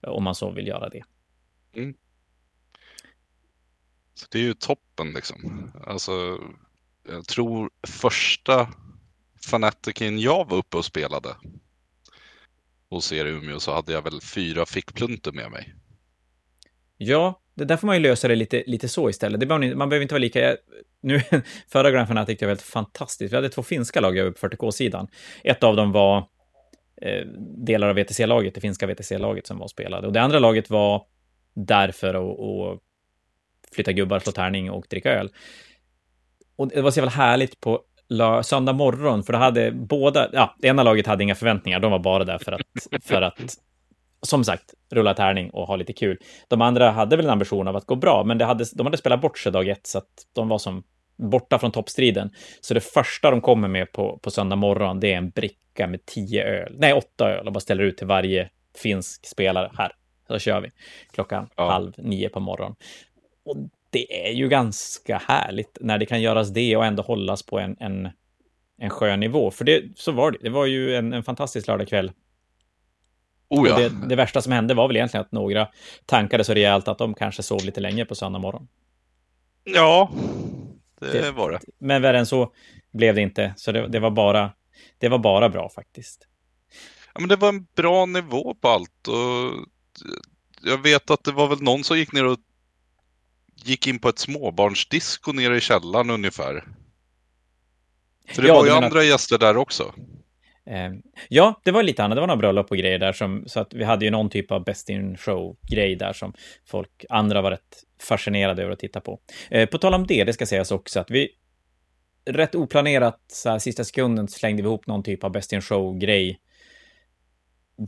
om man så vill göra det. Mm. Så det är ju toppen liksom. Alltså, jag tror första fanatikern jag var uppe och spelade hos er i Umeå så hade jag väl fyra fickplunter med mig. Ja, det där får man ju lösa det lite, lite så istället. Det behöver, man behöver inte vara lika... Nu, förra Grand Fanatic tyckte jag var helt fantastiskt. Vi hade två finska lag över på 40K-sidan. Ett av dem var eh, delar av VTC-laget, det finska VTC-laget som var spelade. Och det andra laget var därför att flytta gubbar, slå tärning och dricka öl. Och det var så jävla härligt på söndag morgon, för då hade båda, ja, det ena laget hade inga förväntningar, de var bara där för att, för att som sagt, rulla tärning och ha lite kul. De andra hade väl en ambition av att gå bra, men hade, de hade spelat bort sig dag ett, så att de var som borta från toppstriden. Så det första de kommer med på, på söndag morgon, det är en bricka med tio öl, nej, åtta öl, och bara ställer ut till varje finsk spelare. Här, så kör vi. Klockan ja. halv nio på morgonen. Och det är ju ganska härligt när det kan göras det och ändå hållas på en, en, en skön nivå. För det, så var det. Det var ju en, en fantastisk lördagkväll. Oh ja. det, det, värsta som hände var väl egentligen att några tankade så rejält att de kanske sov lite länge på söndag morgon. Ja, det, det var det. Men värre än så blev det inte. Så det, det, var bara, det var bara bra faktiskt. Ja, men det var en bra nivå på allt. Och jag vet att det var väl någon som gick ner och gick in på ett småbarnsdisco nere i källaren ungefär. För det ja, var ju andra att... gäster där också. Eh, ja, det var lite annat. Det var några bröllop och grejer där som, så att vi hade ju någon typ av Best in Show-grej där som folk, andra var rätt fascinerade över att titta på. Eh, på tal om det, det ska sägas också att vi rätt oplanerat, så här, sista sekunden slängde vi ihop någon typ av Best in Show-grej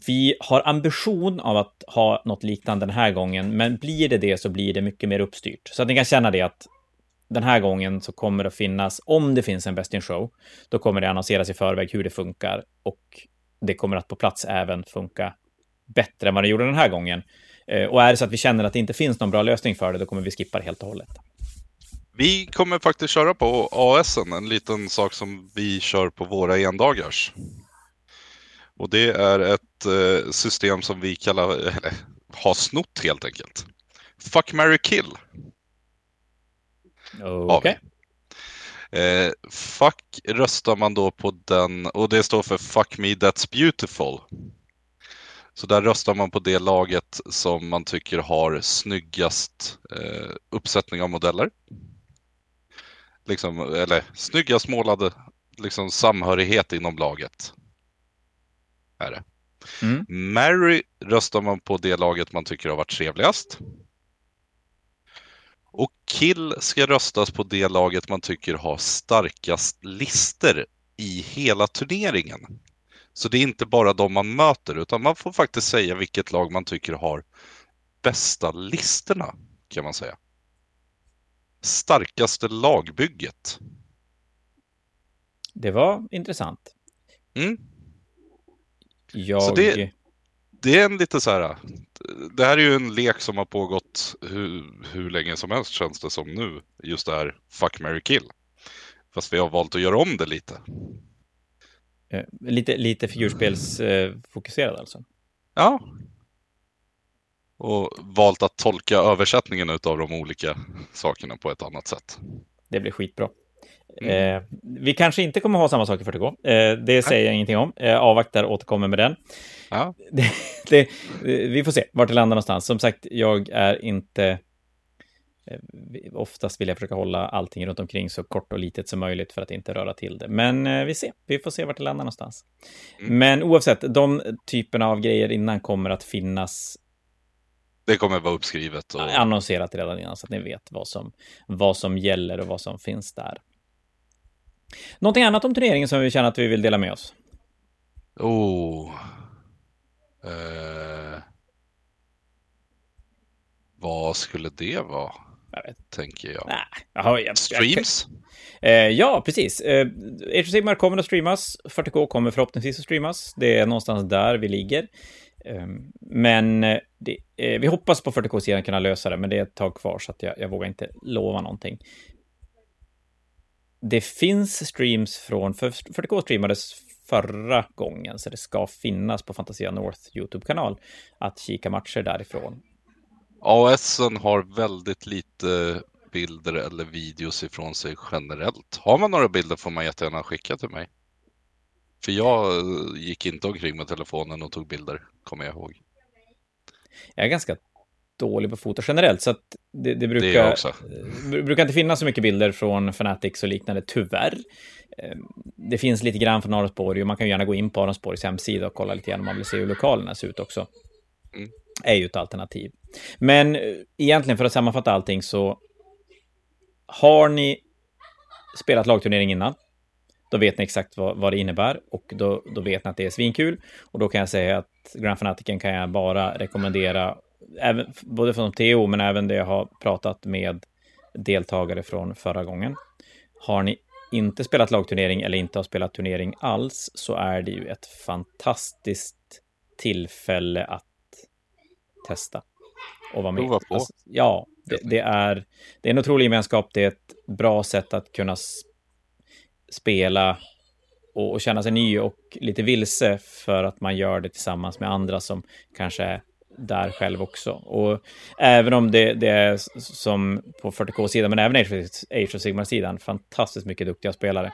vi har ambition av att ha något liknande den här gången, men blir det det så blir det mycket mer uppstyrt. Så att ni kan känna det att den här gången så kommer det att finnas, om det finns en Best in Show, då kommer det annonseras i förväg hur det funkar och det kommer att på plats även funka bättre än vad det gjorde den här gången. Eh, och är det så att vi känner att det inte finns någon bra lösning för det, då kommer vi skippa det helt och hållet. Vi kommer faktiskt köra på AS, en liten sak som vi kör på våra endagars. Och det är ett eh, system som vi kallar, eller har snott helt enkelt. Fuck, marry, kill. Okej. Okay. Eh, fuck röstar man då på den, och det står för Fuck me that's beautiful. Så där röstar man på det laget som man tycker har snyggast eh, uppsättning av modeller. Liksom, eller snyggast målade liksom, samhörighet inom laget är det. Mm. Mary röstar man på det laget man tycker har varit trevligast. Och Kill ska röstas på det laget man tycker har starkast lister i hela turneringen. Så det är inte bara de man möter utan man får faktiskt säga vilket lag man tycker har bästa listerna kan man säga. Starkaste lagbygget. Det var intressant. Mm. Jag... Så det, det är en lite så här, det här är ju en lek som har pågått hur, hur länge som helst känns det som nu. Just det här Fuck, Mary kill. Fast vi har valt att göra om det lite. Eh, lite, lite figurspelsfokuserad alltså? Ja. Och valt att tolka översättningen av de olika sakerna på ett annat sätt. Det blir skitbra. Mm. Eh, vi kanske inte kommer ha samma sak i 40K. Eh, det säger jag ingenting om. Eh, avvaktar återkommer med den. Ja. Det, det, vi får se vart det landar någonstans. Som sagt, jag är inte... Eh, oftast vill jag försöka hålla allting runt omkring så kort och litet som möjligt för att inte röra till det. Men eh, vi ser, vi får se vart det landar någonstans. Mm. Men oavsett, de typerna av grejer innan kommer att finnas det kommer vara uppskrivet. Och... Annonserat redan innan så att ni vet vad som, vad som gäller och vad som finns där. Någonting annat om turneringen som vi känner att vi vill dela med oss? Oh. Uh... Vad skulle det vara? Jag vet. Tänker jag. Nej, jag, jag Streams? Jag, eh, ja, precis. Eh, Age of Sigmar kommer att streamas. 40K kommer förhoppningsvis att streamas. Det är någonstans där vi ligger. Ehm, eh, men det, eh, vi hoppas på 40K-sidan kunna lösa det, men det är ett tag kvar så att jag, jag vågar inte lova någonting. Det finns streams från, för 40K streamades förra gången, så det ska finnas på Fantasia North YouTube-kanal att kika matcher därifrån. ASen har väldigt lite bilder eller videos ifrån sig generellt. Har man några bilder får man jättegärna skicka till mig. För jag eh, gick inte omkring med telefonen och tog bilder, kommer jag ihåg. Jag är ganska dålig på foto generellt, så att det, det brukar, det brukar inte finnas så mycket bilder från Fanatics och liknande, tyvärr. Eh, det finns lite grann från Aronsborg och man kan gärna gå in på Aronsborgs hemsida och kolla lite grann om man vill se hur lokalerna ser ut också. Mm. är ju ett alternativ. Men eh, egentligen för att sammanfatta allting så har ni spelat lagturnering innan, då vet ni exakt vad, vad det innebär och då, då vet ni att det är svinkul. Och då kan jag säga att Grand Fanaticen kan jag bara rekommendera, även, både från TO men även det jag har pratat med deltagare från förra gången. Har ni inte spelat lagturnering eller inte har spelat turnering alls så är det ju ett fantastiskt tillfälle att testa och vara med. Prova på. Alltså, ja, det, det, är, det är en otrolig gemenskap. Det är ett bra sätt att kunna spela och, och känna sig ny och lite vilse för att man gör det tillsammans med andra som kanske är där själv också. Och även om det, det är som på 40K-sidan, men även Age of Sigmar-sidan, fantastiskt mycket duktiga spelare,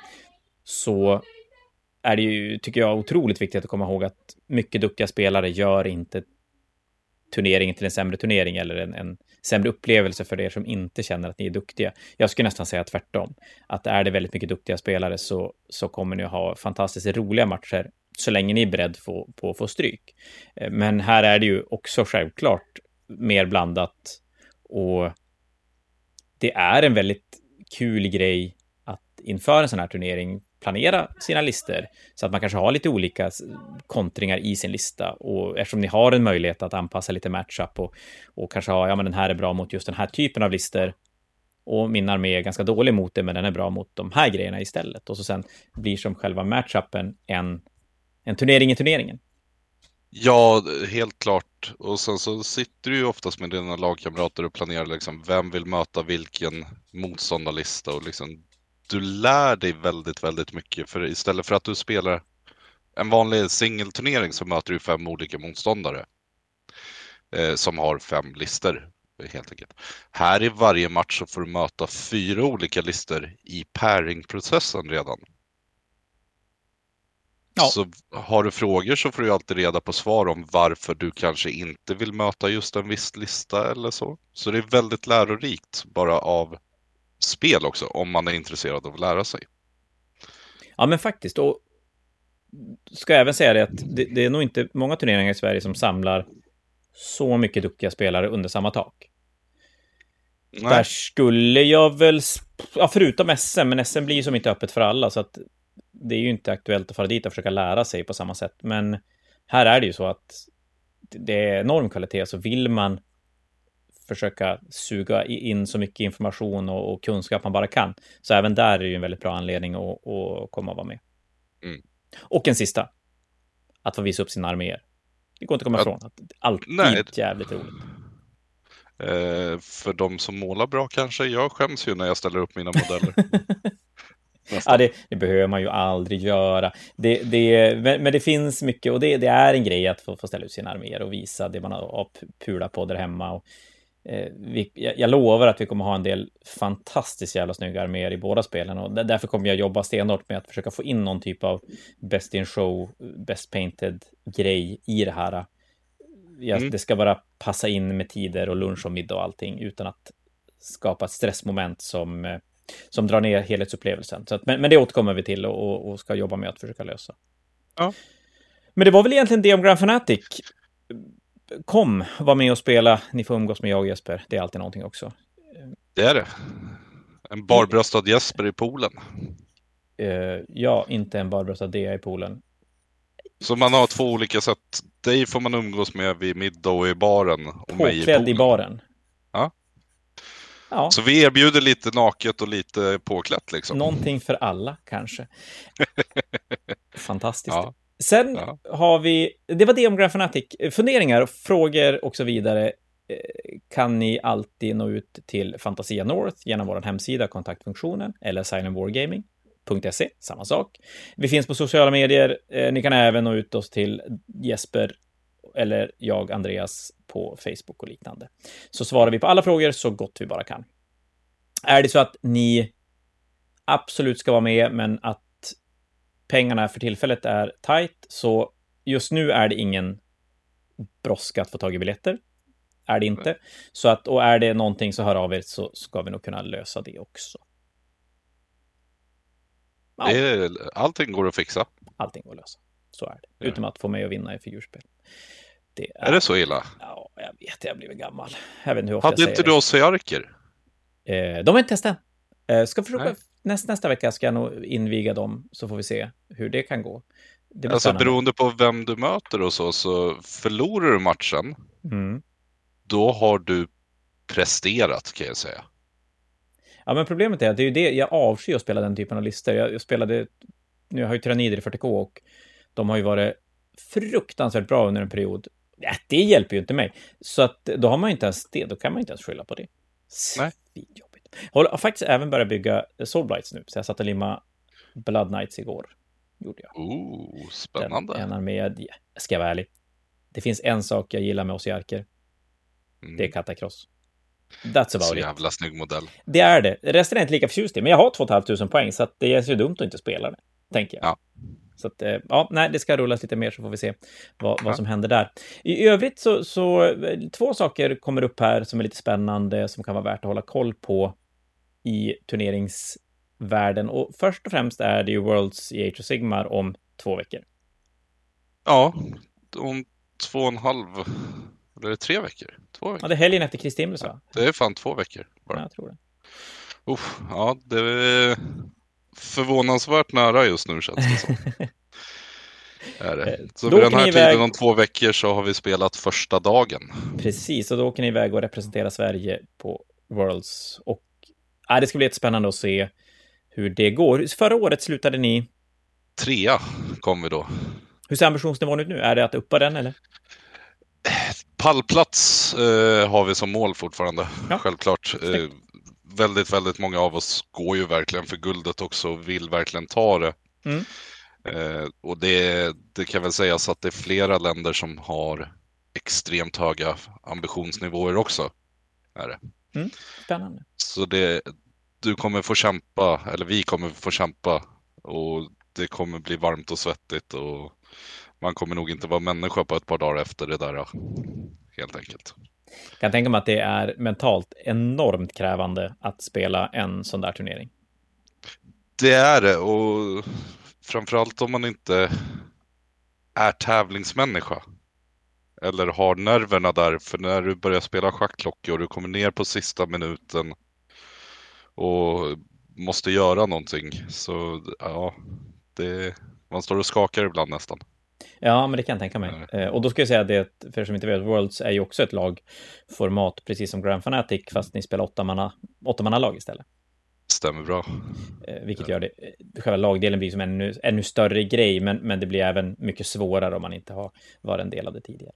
så är det ju, tycker jag, otroligt viktigt att komma ihåg att mycket duktiga spelare gör inte turneringen till en sämre turnering eller en, en sämre upplevelse för er som inte känner att ni är duktiga. Jag skulle nästan säga tvärtom. Att är det väldigt mycket duktiga spelare så, så kommer ni att ha fantastiskt roliga matcher så länge ni är beredd på, på att få stryk. Eh, men här är det ju också självklart mer blandat och det är en väldigt kul grej att inför en sån här turnering planera sina listor så att man kanske har lite olika kontringar i sin lista och eftersom ni har en möjlighet att anpassa lite matchup och, och kanske ha, ja men den här är bra mot just den här typen av listor och min armé är ganska dålig mot det, men den är bra mot de här grejerna istället. Och så sen blir som själva matchupen en, en turnering i turneringen. Ja, helt klart. Och sen så sitter du ju oftast med dina lagkamrater och planerar liksom vem vill möta vilken motståndarlista och liksom du lär dig väldigt, väldigt mycket. För istället för att du spelar en vanlig singelturnering så möter du fem olika motståndare. Eh, som har fem listor helt enkelt. Här i varje match så får du möta fyra olika listor i pairingprocessen redan. Ja. Så har du frågor så får du alltid reda på svar om varför du kanske inte vill möta just en viss lista eller så. Så det är väldigt lärorikt bara av spel också, om man är intresserad av att lära sig. Ja, men faktiskt. Och ska jag även säga det att det, det, är nog inte många turneringar i Sverige som samlar så mycket duktiga spelare under samma tak. Nej. Där skulle jag väl, ja, förutom SM, men SM blir ju som inte öppet för alla, så att det är ju inte aktuellt att fara dit och försöka lära sig på samma sätt. Men här är det ju så att det är enorm kvalitet, så vill man försöka suga in så mycket information och, och, kunskap man bara kan. Så även där är det ju en väldigt bra anledning att, att komma och vara med. Mm. Och en sista. Att få visa upp sina arméer. Det går inte att komma ifrån. Att alltid Nej. jävligt roligt. Eh, för de som målar bra kanske. Jag skäms ju när jag ställer upp mina modeller. Ja, det, det, behöver man ju aldrig göra. Det, det, men det finns mycket och det, det är en grej att få, få ställa ut sina arméer och visa det man har pulat på där hemma. Och Eh, vi, jag, jag, lovar att vi kommer ha en del fantastiskt jävla snygga arméer i båda spelen och därför kommer jag jobba stenhårt med att försöka få in någon typ av Best in Show, Best Painted grej i det här. Jag, mm. Det ska bara passa in med tider och lunch och middag och allting utan att skapa ett stressmoment som, eh, som drar ner helhetsupplevelsen. Så att, men, men det återkommer vi till och, och ska jobba med att försöka lösa. Ja. Men det var väl egentligen det om Grand Fanatic. Kom, var med och spela. Ni får umgås med jag och Jesper. Det är alltid någonting också. Det är det. En barbröstad Jesper i poolen. Uh, ja, inte en barbröstad DA i poolen. Så man har två olika sätt. Dig får man umgås med vid middag och i baren. Och mig i Påklädd i baren. Ja. Så vi erbjuder lite naket och lite påklätt liksom. någonting för alla kanske. Fantastiskt. Ja. Sen Ja. har vi, det var det om Grand Fanatic. Funderingar, frågor och så vidare eh, kan ni alltid nå ut till Fantasia North genom vår hemsida, kontaktfunktionen, eller silentwargaming.se, samma sak. Vi finns på sociala medier. Eh, Ni kan även nå ut oss till Jesper eller jag, Andreas, på Facebook och liknande. Så svarar vi på alla frågor så gott vi bara kan. Är det så att ni absolut ska vara med, men att pengarna för tillfället är tajt, så just nu är det ingen brådska att få tag i biljetter. Är det inte. Så att, och är det någonting så hör av er så ska vi nog kunna lösa det också. Ja, Det är, allting går att fixa. allting går att lösa. Så är det. Utom att få mig att vinna i figurspel. Det är, Är det så illa? Ja, jag vet, jag blivit gammal. Jag vet inte hur ofta Hade jag inte du oss i Arker? det. Eh, de har inte testat. Eh, ska försöka, näst, nästa vecka ska jag nog inviga dem, så får vi se hur det kan gå. Det blir Alltså spännande. beroende på vem du möter och så, så förlorar du matchen, Mm. då har du presterat kan jag säga. Ja, men problemet är att det är ju det, jag avskyr att spela den typen av listor. Jag, jag spelade, nu har jag ju tyrannider i 40K och de har ju varit fruktansvärt bra under en period. Ja, det hjälper ju inte mig. Så att då har man ju inte ens det, då kan man inte ens skylla på det. Svinjobbigt. Jag har faktiskt även börjat bygga Soulblights nu, så jag satt och limma Blood Knights igår. Gjorde jag. Oh, Den, spännande. en armé, ja, jag ska vara ärlig. Det finns en sak jag gillar med oss i Arker, Mm. det är Katakross. That's Så about it. jävla snygg modell. Det är det. Resten är jag inte lika förtjust i, men jag har 2 500 poäng, så det är så dumt att inte spela det, tänker jag. Ja. Så att, eh, ja, nej, det ska rullas lite mer så får vi se vad, vad Ja. som händer där. I övrigt så, så, eh, två saker kommer upp här som är lite spännande, som kan vara värt att hålla koll på i turneringsvärlden. Och först och främst är det ju Worlds i Age of Sigmar om två veckor. Ja, om två och en halv, eller är det tre veckor? Två Ja, veckor? det är helgen efter Kristi himmels, va? Det är fan två veckor Ja, bara. jag tror det. Uff, ja, det förvånansvärt nära just nu känns det som. är Eh, det. Så då vid den här ni iväg- tiden om två veckor så har vi spelat första dagen. Precis, och då åker ni iväg och representerar Sverige på Worlds. Och ja, det ska bli jättespännande att se hur det går. Förra året slutade ni... Trea kom vi då. Hur ser ambitionsnivån ut nu? Är det att uppa den, eller? Pallplats eh, har vi som mål fortfarande, Ja. självklart. Eh. Väldigt, väldigt många av oss går ju verkligen för guldet också och vill verkligen ta det. Mm. Eh, och det, det kan väl sägas att det är flera länder som har extremt höga ambitionsnivåer också. Är det. Spännande. Så det, du kommer få kämpa, eller vi kommer få kämpa och det kommer bli varmt och svettigt och man kommer nog inte vara människa på ett par dagar efter det där. Helt enkelt. Jag kan tänka mig att det är mentalt enormt krävande att spela en sån där turnering. Det är det och framförallt om man inte är tävlingsmänniska. Eller har nerverna där, för när du börjar spela schackklockor och du kommer ner på sista minuten och måste göra någonting så ja, det, man står och skakar ibland nästan. Ja, men det kan jag tänka mig. Eh, och då ska jag säga det, för er som inte vet, Worlds är ju också ett lagformat, precis som Grand Fanatic, fast ni spelar åttamanna åtta lag istället. Stämmer bra. Eh, vilket gör det, eh, själva lagdelen blir som en ännu, ännu större grej, men, men det blir även mycket svårare om man inte har varit en del av det tidigare.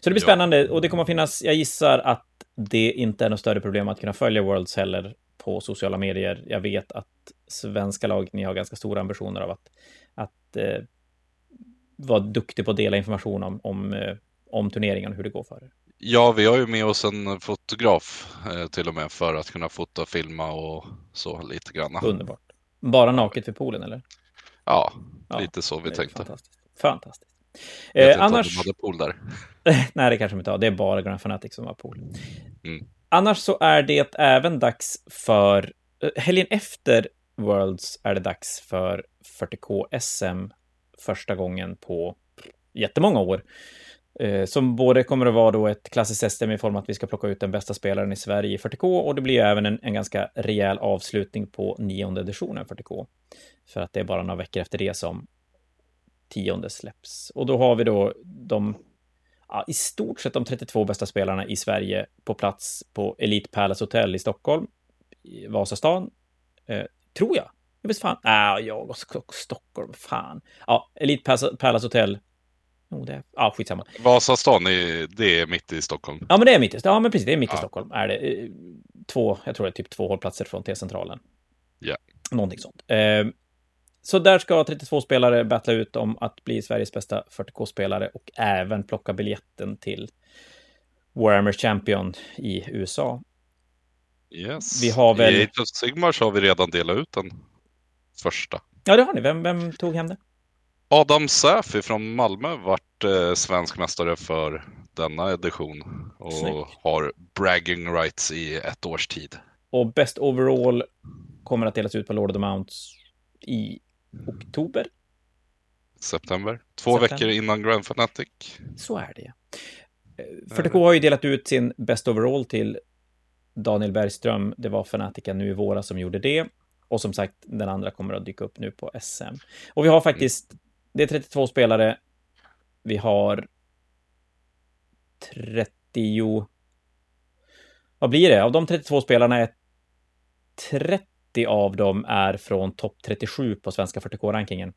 Så det blir Ja. spännande och det kommer att finnas, jag gissar att det inte är något större problem att kunna följa Worlds heller på sociala medier. Jag vet att svenska lag, ni har ganska stora ambitioner av att, att vara duktig på att dela information om, om, eh, om turneringen och hur det går för er. Ja, vi har ju med oss en fotograf eh, till och med för att kunna fota, filma och så lite grann. Underbart. Bara naket vid poolen, eller? Ja, Ja, lite så vi tänkte. Fantastiskt. Fantastiskt. Vet Eh, inte om annars... de hade pool där. Nej, det kanske de inte har. Det är bara Grand Fanatic som har pool. Mm. annars så är det även dags för... eh, Helgen efter Worlds är det dags för 40K SM första gången på jättemånga år. Eh, Som både kommer att vara då ett klassiskt system i form av att vi ska plocka ut den bästa spelaren i Sverige i 40K och det blir ju även en, en ganska rejäl avslutning på nionde editionen 40K. För att det är bara några veckor efter det som tionde släpps. Och då har vi då de, ja, i stort sett de 32 bästa spelarna i Sverige på plats på Elite Palace Hotel i Stockholm, i Vasastan, eh, tror jag. Jag vet fan, äh, jag och Stockholm, fan. Ja, Elite Palace, Hotel. Jo, det är, ja, skitsamma. Vasastan, är, det är mitt i Stockholm. Ja, men det är mitt i, ja, men precis, det är mitt i Ja. Stockholm. Är det eh, två, jag tror det är typ två hållplatser från T-centralen. Ja. Någonting sånt. Eh, så där ska 32 spelare battla ut om att bli Sveriges bästa 40K-spelare och även plocka biljetten till Warhammer Champion i USA. Yes. Vi har väl- I Age of Sigmar så har vi redan delat ut den första. Ja, det har ni. Vem, vem tog hem det? Adam Säfi från Malmö vart eh, svensk mästare för denna edition och Snyggt. har bragging rights i ett års tid. Och Best Overall kommer att delas ut på Lord of the Mounts i oktober. September. Två September. veckor innan Grand Fanatic. Så är det. Eh, 40K har ju delat ut sin Best Overall till Daniel Bergström. Det var Fanatica nu i våras som gjorde det. Och som sagt, den andra kommer att dyka upp nu på SM. Och vi har faktiskt, det är 32 spelare. Vi har 30... Vad blir det? Av de 32 spelarna är 30 av dem är från topp 37 på svenska 40K-rankingen.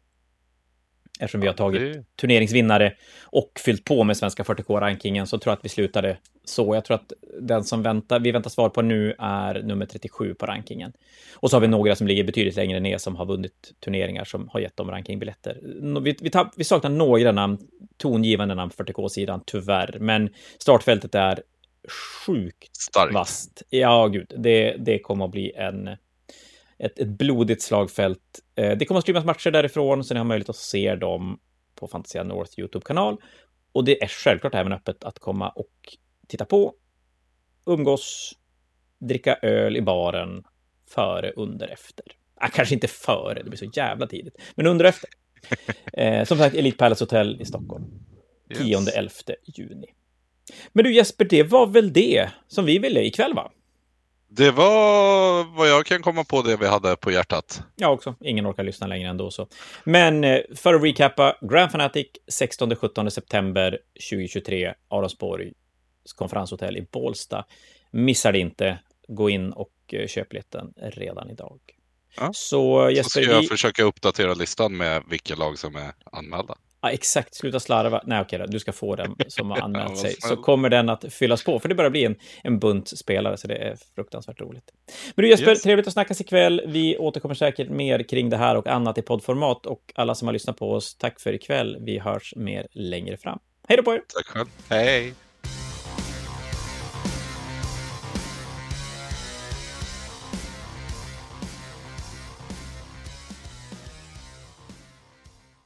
Eftersom vi har tagit Det- turneringsvinnare och fyllt på med svenska 40K-rankingen så tror jag att vi slutade så. Jag tror att den som väntar, vi väntar svar på nu är nummer 37 på rankingen. Och så har vi några som ligger betydligt längre ner som har vunnit turneringar som har gett dem rankingbiljetter. Vi, vi, tapp, vi saknar några namn, tongivande namn på 40K-sidan, tyvärr. Men startfältet är sjukt Starkt. vasst. Ja, gud, det, det kommer att bli en, ett, ett blodigt slagfält. Eh, det kommer att streamas matcher därifrån, så ni har möjlighet att se dem på Fantasia North YouTube-kanal. Och det är självklart även öppet att komma och titta på, umgås, dricka öl i baren, före, under, efter. Ah, kanske inte före, det blir så jävla tidigt, men under och efter. Eh, som sagt, Elite Palace Hotel i Stockholm. 10-11 juni. Men du Jesper, det var väl det som vi ville ikväll va? Det var vad jag kan komma på det vi hade på hjärtat. Jag också. Ingen orkar lyssna längre ändå så. Men eh, för att recappa, Grand Fanatic 16-17 september 2023, Aronsborg konferenshotell i Bålsta. Missa det inte. Gå in och eh, köp biljetten redan idag. Ja. Så Så Jesper, ska jag vi... försöka uppdatera listan med vilka lag som är anmälda. Ja, exakt, sluta slarva. Nej, okej då, du ska få den som har anmält sig. Så kommer den att fyllas på, för det börjar bli en, en bunt spelare, så det är fruktansvärt roligt. Men du Jesper, Yes. trevligt att snackas ikväll. Vi återkommer säkert mer kring det här och annat i poddformat. Och alla som har lyssnat på oss, tack för ikväll. Vi hörs mer längre fram. Hej då på er! Tack själv. Hej!